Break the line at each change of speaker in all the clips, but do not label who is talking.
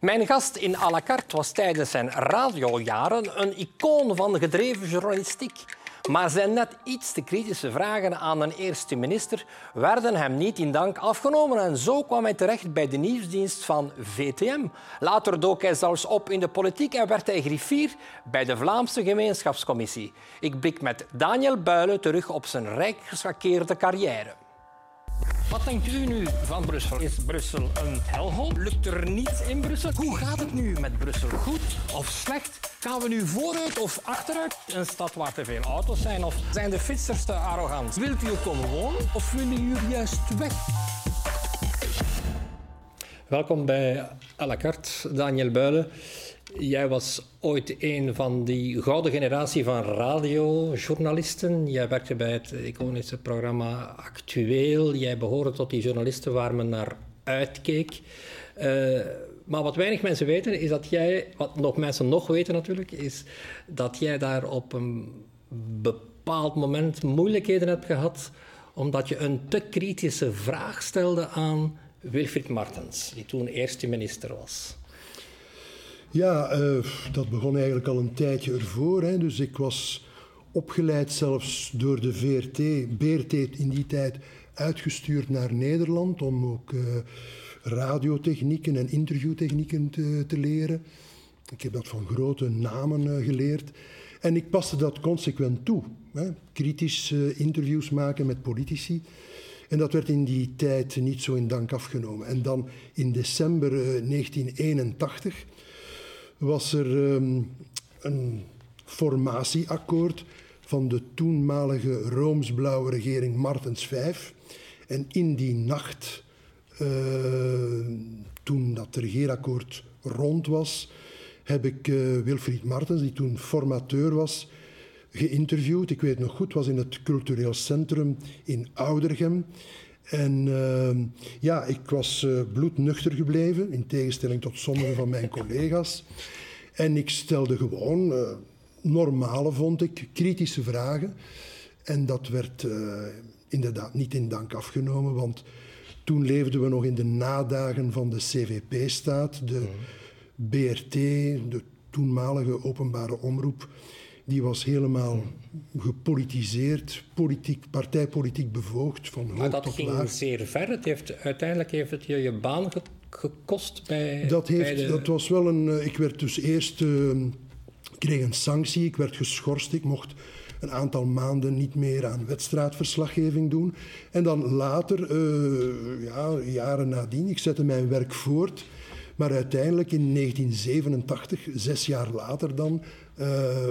Mijn gast in à la carte was tijdens zijn radiojaren een icoon van gedreven journalistiek. Maar zijn net iets te kritische vragen aan een eerste minister werden hem niet in dank afgenomen en zo kwam hij terecht bij de nieuwsdienst van VTM. Later dook hij zelfs op in de politiek en werd hij griffier bij de Vlaamse Gemeenschapscommissie. Ik blik met Daniel Builen terug op zijn rijk geschakeerde carrière. Wat denkt u nu van Brussel? Is Brussel een helhol? Lukt er niets in Brussel? Hoe gaat het nu met Brussel? Goed of slecht? Gaan we nu vooruit of achteruit? Een stad waar te veel auto's zijn? Of zijn de fietsers te arrogant? Wilt u er komen wonen of willen jullie juist weg? Welkom bij à la carte, Daniel Builen. Jij was ooit een van die gouden generatie van radiojournalisten. Jij werkte bij het iconische programma Actueel. Jij behoorde tot die journalisten waar men naar uitkeek. Uh, maar wat weinig mensen weten, is dat jij, wat nog mensen nog weten natuurlijk, is dat jij daar op een bepaald moment moeilijkheden hebt gehad, omdat je een te kritische vraag stelde aan Wilfried Martens, die toen eerste minister was.
Ja, uh, dat begon eigenlijk al een tijdje ervoor. Hè. Dus ik was opgeleid zelfs door de VRT, BRT in die tijd, uitgestuurd naar Nederland om ook uh, radiotechnieken en interviewtechnieken te, te, leren. Ik heb dat van grote namen uh, geleerd. En ik paste dat consequent toe. Hè. Kritisch interviews maken met politici. En dat werd in die tijd niet zo in dank afgenomen. En dan in december 1981 was er um, een formatieakkoord van de toenmalige Rooms-blauwe regering Martens V. En in die nacht, uh, toen dat regeerakkoord rond was, heb ik uh, Wilfried Martens, die toen formateur was, geïnterviewd. Ik weet nog goed, was in het cultureel centrum in Oudergem. En uh, ja, ik was uh, bloednuchter gebleven, in tegenstelling tot sommige van mijn collega's. En ik stelde gewoon uh, normale, vond ik, kritische vragen. En dat werd uh, inderdaad niet in dank afgenomen, want toen leefden we nog in de nadagen van de CVP-staat, de BRT, de toenmalige openbare omroep die was helemaal gepolitiseerd, politiek, partijpolitiek bevoogd. Van
maar dat
tot
ging
laag.
zeer ver. Het heeft, uiteindelijk heeft het je je baan gekost bij,
dat, heeft,
bij de...
dat was wel een... Uh, ik werd dus eerst... Uh, kreeg een sanctie, ik werd geschorst, ik mocht een aantal maanden niet meer aan wedstrijdverslaggeving doen. En dan later, uh, ja, jaren nadien, ik zette mijn werk voort. Maar uiteindelijk in 1987, zes jaar later dan,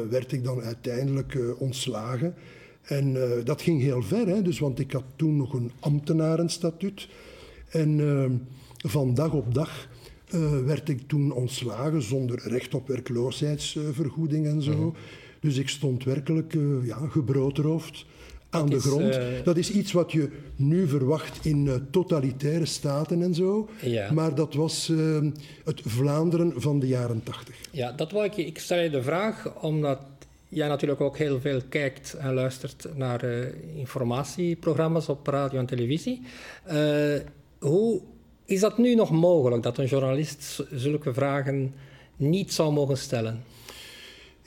werd ik dan uiteindelijk uh, ontslagen. En uh, dat ging heel ver, hè, dus, want ik had toen nog een ambtenarenstatuut. En van dag op dag werd ik toen ontslagen zonder recht op werkloosheidsvergoeding en zo. Mm. Dus ik stond werkelijk ja, gebroodroofd aan de grond. Is, uh... Dat is iets wat je nu verwacht in uh, totalitaire staten en zo.
Ja.
Maar dat was uh, het Vlaanderen van de jaren tachtig.
Ja, dat wil ik je. Ik stel je de vraag omdat jij natuurlijk ook heel veel kijkt en luistert naar informatieprogramma's op radio en televisie. hoe is dat nu nog mogelijk dat een journalist zulke vragen niet zou mogen stellen?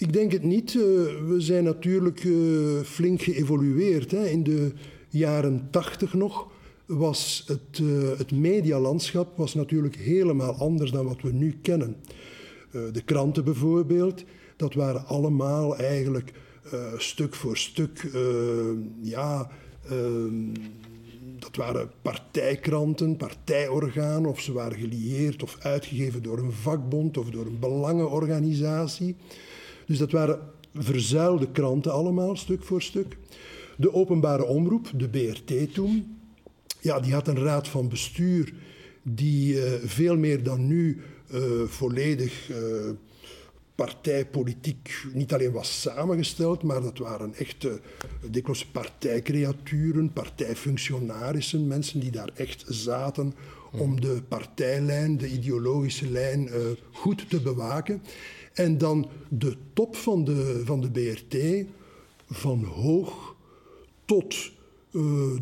Ik denk het niet. Uh, we zijn natuurlijk uh, flink geëvolueerd. In de jaren tachtig nog was het, uh, het medialandschap was natuurlijk helemaal anders dan wat we nu kennen. de kranten bijvoorbeeld, dat waren allemaal eigenlijk stuk voor stuk, ja, ehm, dat waren partijkranten, partijorganen, of ze waren gelieerd of uitgegeven door een vakbond of door een belangenorganisatie. Dus dat waren verzuilde kranten allemaal, stuk voor stuk. De openbare omroep, de BRT toen, ja, die had een raad van bestuur die uh, veel meer dan nu uh, volledig uh, partijpolitiek niet alleen was samengesteld, maar dat waren echt dikwijls partijcreaturen, partijfunctionarissen, mensen die daar echt zaten om de partijlijn, de ideologische lijn goed te bewaken. En dan de top van de, van de BRT, van hoog tot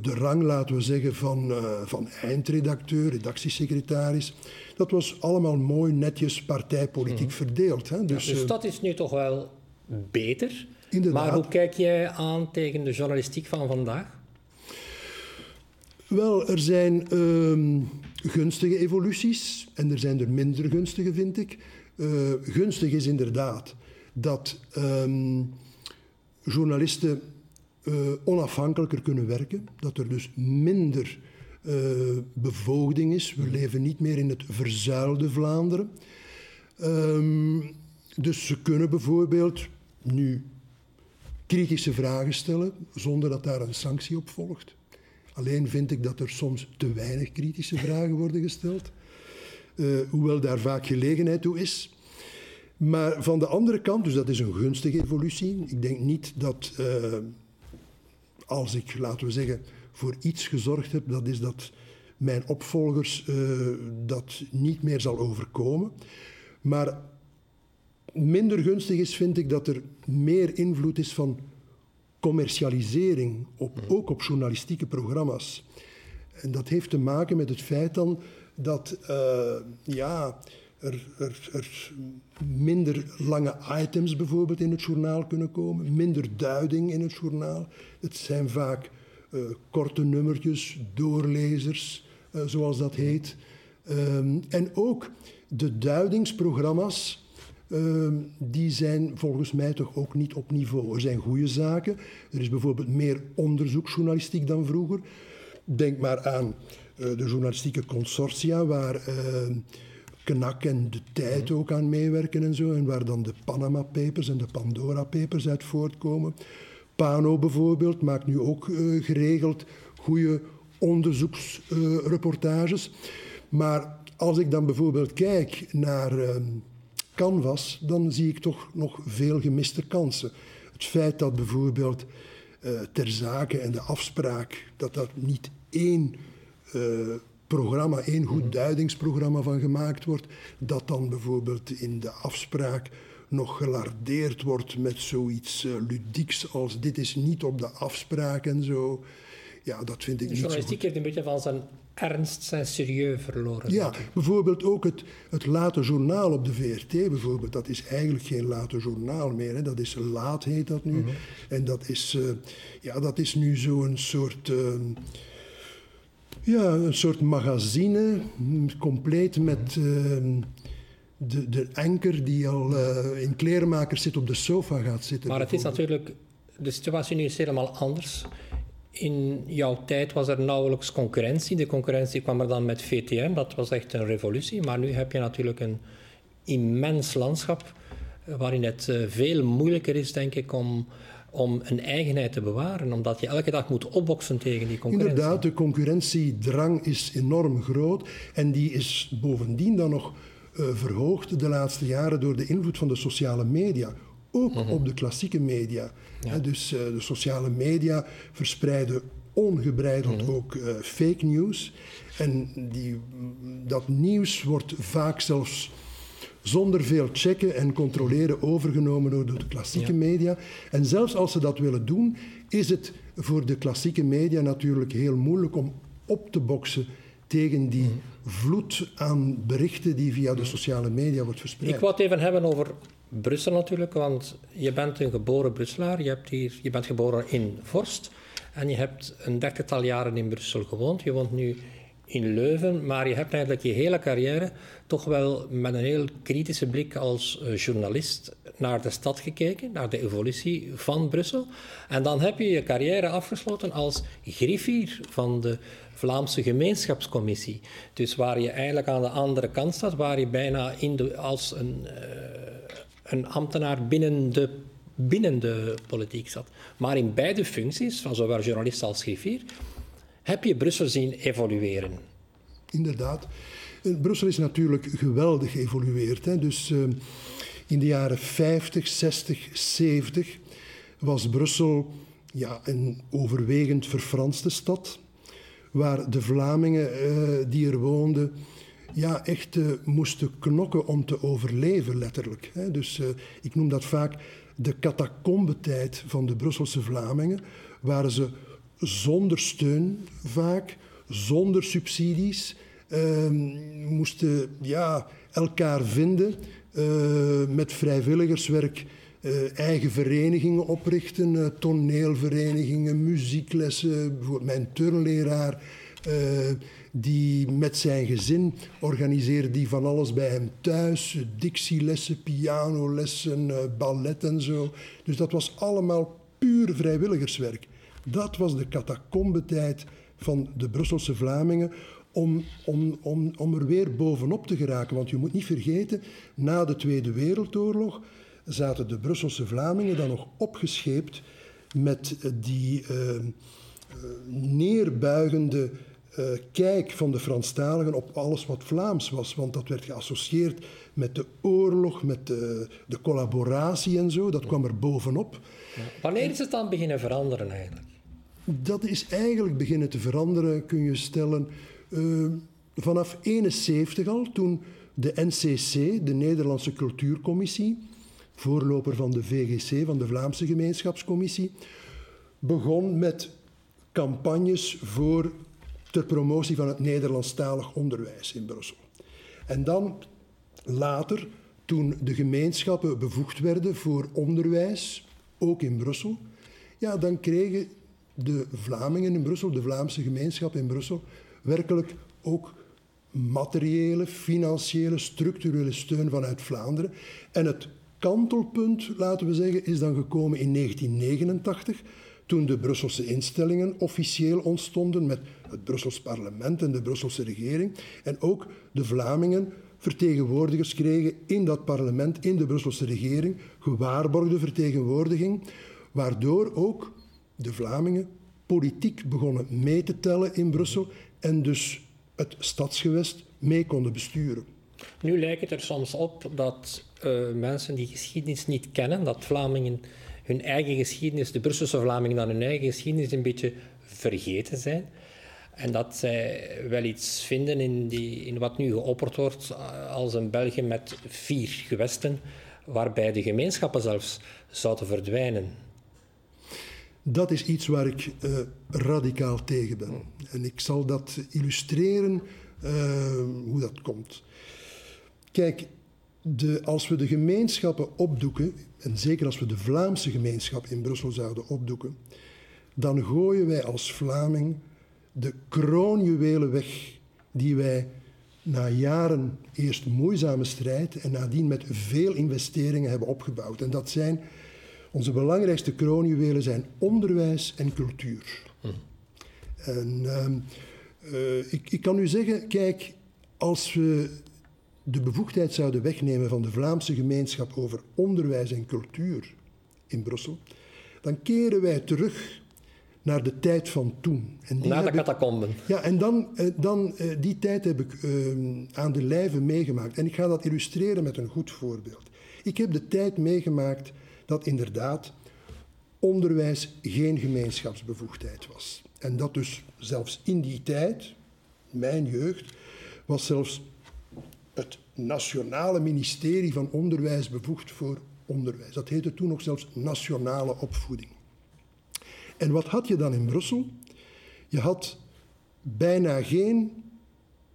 de rang, laten we zeggen, van, van eindredacteur, redactiesecretaris. Dat was allemaal mooi, netjes partijpolitiek mhm. verdeeld. Hè?
Dus, dus dat is nu toch wel beter. Inderdaad. Maar hoe kijk jij aan tegen de journalistiek van vandaag?
Wel, er zijn ehm, gunstige evoluties en er zijn er minder gunstige, vind ik. Uh, gunstig is inderdaad dat ehm, journalisten uh, onafhankelijker kunnen werken, dat er dus minder uh, bevoogding is. We leven niet meer in het verzuilde Vlaanderen. Um, dus ze kunnen bijvoorbeeld nu kritische vragen stellen zonder dat daar een sanctie op volgt. Alleen vind ik dat er soms te weinig kritische vragen worden gesteld, hoewel daar vaak gelegenheid toe is. Maar van de andere kant, dus dat is een gunstige evolutie. Ik denk niet dat uh, als ik, laten we zeggen, voor iets gezorgd heb, dat is dat mijn opvolgers uh, dat niet meer zal overkomen. Maar minder gunstig is, vind ik, dat er meer invloed is van commercialisering, op, mhm. ook op journalistieke programma's. En dat heeft te maken met het feit dan dat uh, ja, er, er, er, minder lange items bijvoorbeeld in het journaal kunnen komen, minder duiding in het journaal. Het zijn vaak uh, korte nummertjes, doorlezers, uh, zoals dat heet. Um, en ook de duidingsprogramma's Ehm, die zijn volgens mij toch ook niet op niveau. Er zijn goede zaken. Er is bijvoorbeeld meer onderzoeksjournalistiek dan vroeger. Denk maar aan de journalistieke consortia, waar uh, Knak en de Tijd mhm. ook aan meewerken en zo. En waar dan de Panama Papers en de Pandora Papers uit voortkomen. Pano bijvoorbeeld maakt nu ook uh, geregeld goede onderzoeksreportages. maar als ik dan bijvoorbeeld kijk naar ehm, canvas, dan zie ik toch nog veel gemiste kansen. Het feit dat bijvoorbeeld ter zake en de afspraak, dat dat niet één programma, één goed duidingsprogramma van gemaakt wordt, dat dan bijvoorbeeld in de afspraak nog gelardeerd wordt met zoiets uh, ludieks als dit is niet op de afspraak en zo. Ja, dat vind ik
de
niet
zo journalistiek heeft een beetje van zijn ernst zijn serieus verloren.
Ja, bijvoorbeeld ook het, het late journaal op de VRT, bijvoorbeeld. Dat is eigenlijk geen late journaal meer. Hè. Dat is laat, heet dat nu. Mhm. En dat is, uh, ja, dat is nu zo'n soort... Uh, ja, een soort magazine, compleet met uh, de, de anker die al uh, in klerenmakers zit op de sofa gaat zitten.
Maar het is natuurlijk, de situatie nu is helemaal anders. In jouw tijd was er nauwelijks concurrentie. De concurrentie kwam er dan met VTM, dat was echt een revolutie. Maar nu heb je natuurlijk een immens landschap eh, waarin het eh, veel moeilijker is, denk ik, om, om een eigenheid te bewaren. Omdat je elke dag moet opboksen tegen die concurrentie.
Inderdaad, de concurrentiedrang is enorm groot. En die is bovendien dan nog uh, verhoogd de laatste jaren door de invloed van de sociale media ook mhm. op de klassieke media. dus uh, de sociale media verspreiden ongebreideld mhm. ook uh, fake news. En die, dat nieuws wordt vaak zelfs zonder veel checken en controleren overgenomen door de klassieke media. En zelfs als ze dat willen doen, is het voor de klassieke media natuurlijk heel moeilijk om op te boksen tegen die mhm. vloed aan berichten die via de sociale media wordt verspreid.
Ik wil het even hebben over Brussel natuurlijk, want je bent een geboren Brusselaar. Je, hebt hier, je bent geboren in Vorst en je hebt een dertigtal jaren in Brussel gewoond. Je woont nu in Leuven, maar je hebt eigenlijk je hele carrière toch wel met een heel kritische blik als eh, journalist naar de stad gekeken, naar de evolutie van Brussel. En dan heb je je carrière afgesloten als griffier van de Vlaamse gemeenschapscommissie. Dus waar je eigenlijk aan de andere kant staat, waar je bijna in de, als een... Uh, een ambtenaar binnen de, binnen de politiek zat. Maar in beide functies, van zowel journalist als griffier, heb je Brussel zien evolueren.
Inderdaad. Eh, Brussel is natuurlijk geweldig geëvolueerd. Dus uh, in de jaren 50, 60, 70 was Brussel ja, een overwegend verfranste stad, waar de Vlamingen uh, die er woonden ja, echt moesten knokken om te overleven, letterlijk. Hè. Dus ik noem dat vaak de catacombetijd van de Brusselse Vlamingen, waar ze zonder steun vaak, zonder subsidies, uh, moesten ja, elkaar vinden uh, met vrijwilligerswerk. Uh, eigen verenigingen oprichten, uh, toneelverenigingen, muzieklessen. Bijvoorbeeld mijn turnleraar, die met zijn gezin organiseerde die van alles bij hem thuis. Dictielessen, pianolessen, ballet en zo. Dus dat was allemaal puur vrijwilligerswerk. Dat was de catacombetijd van de Brusselse Vlamingen om, om, om, om er weer bovenop te geraken. Want je moet niet vergeten, na de Tweede Wereldoorlog zaten de Brusselse Vlamingen dan nog opgescheept met die uh, neerbuigende uh, kijk van de Franstaligen op alles wat Vlaams was. Want dat werd geassocieerd met de oorlog, met de, de collaboratie en zo. Dat kwam er bovenop.
Wanneer is het dan beginnen veranderen eigenlijk?
Dat is eigenlijk beginnen te veranderen, kun je stellen, uh, vanaf 71 al, toen de NCC, de Nederlandse Cultuurcommissie, voorloper van de VGC, van de Vlaamse Gemeenschapscommissie, begon met campagnes voor ter promotie van het Nederlandstalig onderwijs in Brussel. En dan later, toen de gemeenschappen bevoegd werden voor onderwijs, ook in Brussel, ja, dan kregen de Vlamingen in Brussel, de Vlaamse gemeenschap in Brussel, werkelijk ook materiële, financiële, structurele steun vanuit Vlaanderen. En het kantelpunt, laten we zeggen, is dan gekomen in 1989, toen de Brusselse instellingen officieel ontstonden met het Brussels parlement en de Brusselse regering. En ook de Vlamingen vertegenwoordigers kregen in dat parlement, in de Brusselse regering, gewaarborgde vertegenwoordiging, waardoor ook de Vlamingen politiek begonnen mee te tellen in Brussel en dus het stadsgewest mee konden besturen.
Nu lijkt het er soms op dat uh, mensen die geschiedenis niet kennen, dat Vlamingen hun eigen geschiedenis, de Brusselse Vlamingen dan hun eigen geschiedenis een beetje vergeten zijn. En dat zij wel iets vinden in, die, in wat nu geopperd wordt als een België met vier gewesten, waarbij de gemeenschappen zelfs zouden verdwijnen.
Dat is iets waar ik uh, radicaal tegen ben. En ik zal dat illustreren uh, hoe dat komt. Kijk, de, als we de gemeenschappen opdoeken, en zeker als we de Vlaamse gemeenschap in Brussel zouden opdoeken, dan gooien wij als Vlaming de kroonjuwelen weg die wij na jaren eerst moeizame strijd en nadien met veel investeringen hebben opgebouwd. En dat zijn onze belangrijkste kroonjuwelen zijn onderwijs en cultuur. Hm. En uh, ik, ik kan u zeggen, kijk, als we de bevoegdheid zouden wegnemen van de Vlaamse gemeenschap over onderwijs en cultuur in Brussel, dan keren wij terug naar de tijd van toen.
En naar de catacomben.
Ja, en dan, eh, dan die tijd heb ik ehm, aan de lijve meegemaakt. En ik ga dat illustreren met een goed voorbeeld. Ik heb de tijd meegemaakt dat inderdaad onderwijs geen gemeenschapsbevoegdheid was. En dat dus zelfs in die tijd, mijn jeugd, was zelfs het Nationale Ministerie van Onderwijs bevoegd voor onderwijs. Dat heette toen nog zelfs nationale opvoeding. En wat had je dan in Brussel? Je had bijna geen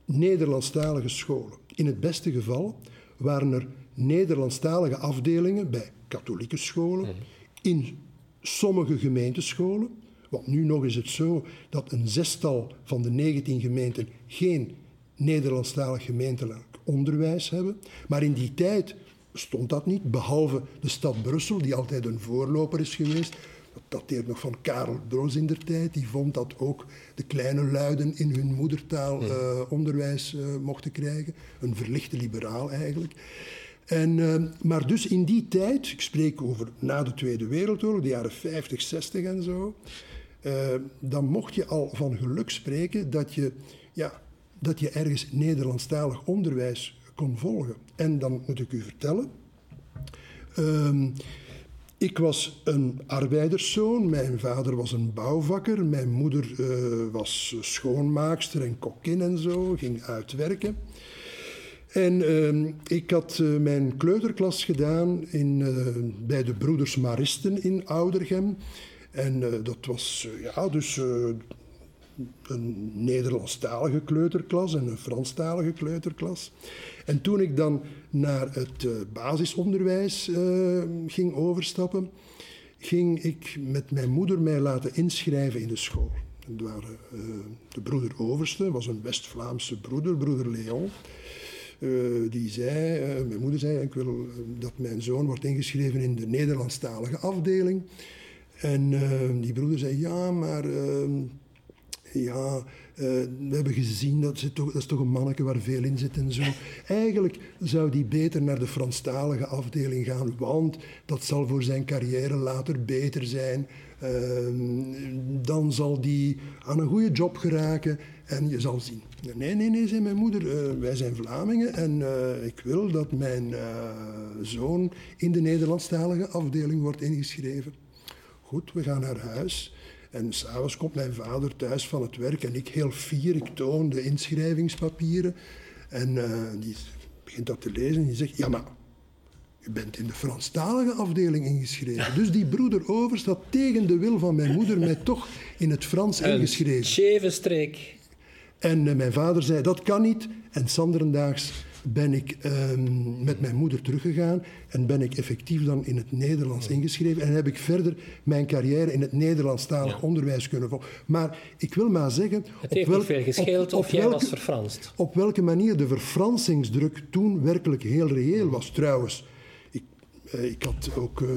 Nederlandstalige scholen. In het beste geval waren er Nederlandstalige afdelingen bij katholieke scholen, mhm. in sommige gemeentescholen. Want nu nog is het zo dat een zestal van de 19 gemeenten geen Nederlandstalig gemeentelijk onderwijs hebben. Maar in die tijd stond dat niet, behalve de stad Brussel, die altijd een voorloper is geweest. Dat dateert nog van Karel Broos in der tijd. Die vond dat ook de kleine luiden in hun moedertaal uh, onderwijs uh, mochten krijgen. Een verlichte liberaal eigenlijk. En, uh, maar dus in die tijd, ik spreek over na de Tweede Wereldoorlog, de jaren 50, 60 en zo, uh, dan mocht je al van geluk spreken dat je, ja, dat je ergens Nederlandstalig onderwijs kon volgen. En dan moet ik u vertellen, uh, ik was een arbeiderszoon, mijn vader was een bouwvakker, mijn moeder uh, was schoonmaakster en kokkin en zo, ging uitwerken. En uh, ik had uh, mijn kleuterklas gedaan in, uh, bij de broeders Maristen in Oudergem. En uh, dat was ja, dus een Nederlandstalige kleuterklas en een Franstalige kleuterklas. En toen ik dan naar het basisonderwijs ging overstappen, ging ik met mijn moeder mij laten inschrijven in de school. Het waren de broeder Overste, was een West-Vlaamse broeder, broeder Leon. Uh, die zei, uh, mijn moeder zei, ik wil dat mijn zoon wordt ingeschreven in de Nederlandstalige afdeling. En die broeder zei, ja, maar ehm, ja, we hebben gezien dat, ze toch, dat is toch een manneke waar veel in zit en zo. Eigenlijk zou die beter naar de Franstalige afdeling gaan, want dat zal voor zijn carrière later beter zijn. Ehm, dan zal die aan een goede job geraken en je zal zien. Nee, nee, nee, zei mijn moeder. Uh, wij zijn Vlamingen en uh, ik wil dat mijn zoon in de Nederlandstalige afdeling wordt ingeschreven. Goed, we gaan naar huis. En s'avonds komt mijn vader thuis van het werk en ik heel fier, ik toon de inschrijvingspapieren. En die begint dat te lezen en die zegt, ja maar, u bent in de Franstalige afdeling ingeschreven. Dus die broeder Overst had tegen de wil van mijn moeder mij toch in het Frans ingeschreven. Een
scheve streek.
En uh, mijn vader zei, dat kan niet. En sanderendaags ben ik um, met mijn moeder teruggegaan en ben ik effectief dan in het Nederlands ingeschreven. En heb ik verder mijn carrière in het Nederlandstalig ja. onderwijs kunnen volgen. Maar ik wil maar zeggen...
Het heeft niet veel gescheeld op, of jij welke, was verfranst.
Op welke manier de verfransingsdruk toen werkelijk heel reëel was. Trouwens, ik, uh, ik had ook... Uh,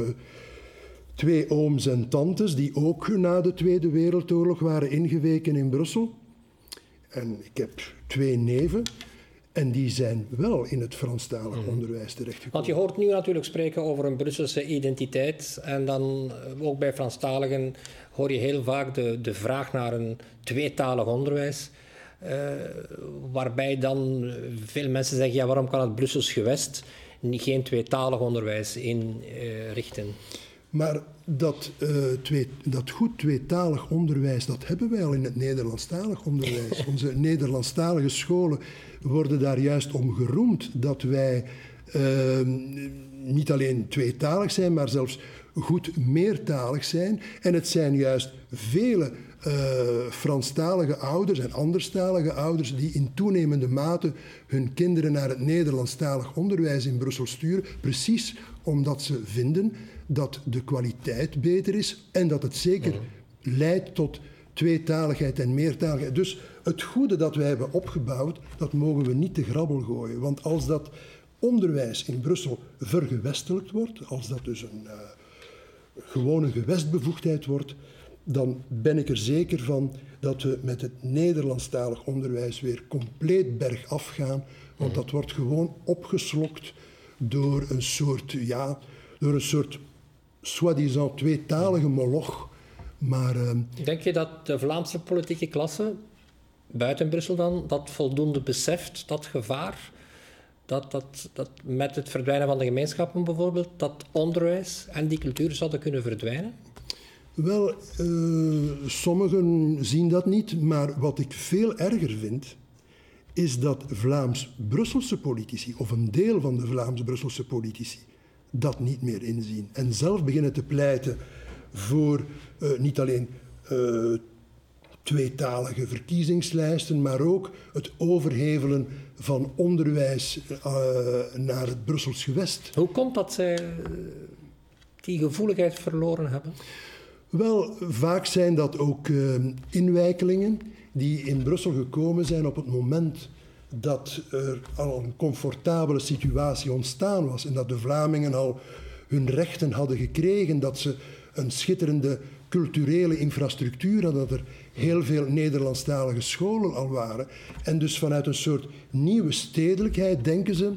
twee ooms en tantes die ook na de Tweede Wereldoorlog waren ingeweken in Brussel. En ik heb twee neven. En die zijn wel in het Franstalig mm. onderwijs terechtgekomen.
Want je hoort nu natuurlijk spreken over een Brusselse identiteit. En dan eh, ook bij Franstaligen hoor je heel vaak de, de vraag naar een tweetalig onderwijs. Uh, waarbij dan veel mensen zeggen: ja, waarom kan het Brussels gewest geen tweetalig onderwijs inrichten? Uh,
maar dat, uh, twee, dat goed tweetalig onderwijs, dat hebben wij al in het Nederlandstalig onderwijs. Onze Nederlandstalige scholen worden daar juist om geroemd dat wij uh, niet alleen tweetalig zijn, maar zelfs goed meertalig zijn. En het zijn juist vele uh, Franstalige ouders en anderstalige ouders die in toenemende mate hun kinderen naar het Nederlandstalig onderwijs in Brussel sturen, precies omdat ze vinden dat de kwaliteit beter is en dat het zeker leidt tot tweetaligheid en meertaligheid. Dus het goede dat wij hebben opgebouwd, dat mogen we niet te grabbel gooien. Want als dat onderwijs in Brussel vergewestelijkt wordt, als dat dus een uh, gewone gewestbevoegdheid wordt, dan ben ik er zeker van dat we met het Nederlandstalig onderwijs weer compleet bergaf gaan. Want dat wordt gewoon opgeslokt door een soort, ja, door een soort soi-disant tweetalige moloch. Maar, uh,
Denk je dat de Vlaamse politieke klasse, buiten Brussel dan, dat voldoende beseft, dat gevaar? Dat, dat, dat met het verdwijnen van de gemeenschappen bijvoorbeeld, dat onderwijs en die cultuur zouden kunnen verdwijnen?
Wel, uh, sommigen zien dat niet, maar wat ik veel erger vind, is dat Vlaams-Brusselse politici, of een deel van de Vlaams-Brusselse politici, dat niet meer inzien. En zelf beginnen te pleiten voor uh, niet alleen uh, tweetalige verkiezingslijsten, maar ook het overhevelen van onderwijs uh, naar het Brussels gewest.
Hoe komt dat zij die gevoeligheid verloren hebben?
Wel, vaak zijn dat ook inwijkelingen die in Brussel gekomen zijn op het moment dat er al een comfortabele situatie ontstaan was en dat de Vlamingen al hun rechten hadden gekregen, dat ze een schitterende culturele infrastructuur hadden, dat er heel veel Nederlandstalige scholen al waren. En dus vanuit een soort nieuwe stedelijkheid denken ze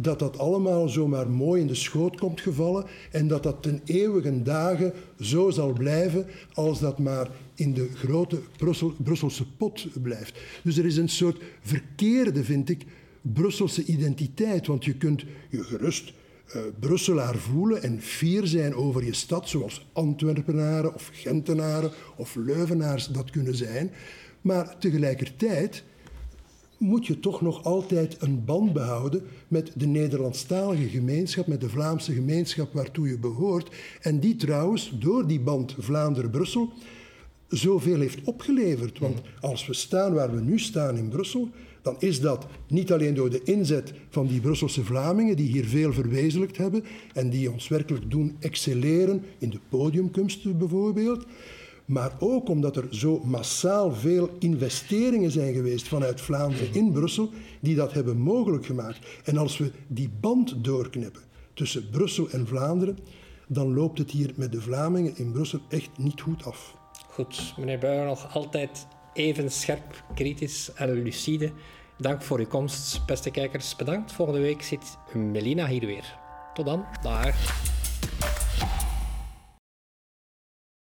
dat dat allemaal zomaar mooi in de schoot komt gevallen en dat dat ten eeuwige dagen zo zal blijven als dat maar in de grote Brussel, Brusselse pot blijft. Dus er is een soort verkeerde, vind ik, Brusselse identiteit. Want je kunt je gerust uh, Brusselaar voelen en fier zijn over je stad, zoals Antwerpenaren of Gentenaren of Leuvenaars dat kunnen zijn. Maar tegelijkertijd moet je toch nog altijd een band behouden met de Nederlandstalige gemeenschap, met de Vlaamse gemeenschap waartoe je behoort. En die trouwens, door die band Vlaanderen-Brussel, zoveel heeft opgeleverd. Want als we staan waar we nu staan in Brussel, dan is dat niet alleen door de inzet van die Brusselse Vlamingen, die hier veel verwezenlijkt hebben en die ons werkelijk doen excelleren in de podiumkunsten bijvoorbeeld, maar ook omdat er zo massaal veel investeringen zijn geweest vanuit Vlaanderen in Brussel, die dat hebben mogelijk gemaakt. En als we die band doorknippen tussen Brussel en Vlaanderen, dan loopt het hier met de Vlamingen in Brussel echt niet goed af.
Goed, meneer Buijer, nog altijd even scherp, kritisch en lucide. Dank voor uw komst, beste kijkers. Bedankt. Volgende week zit Melina hier weer. Tot dan. Dag.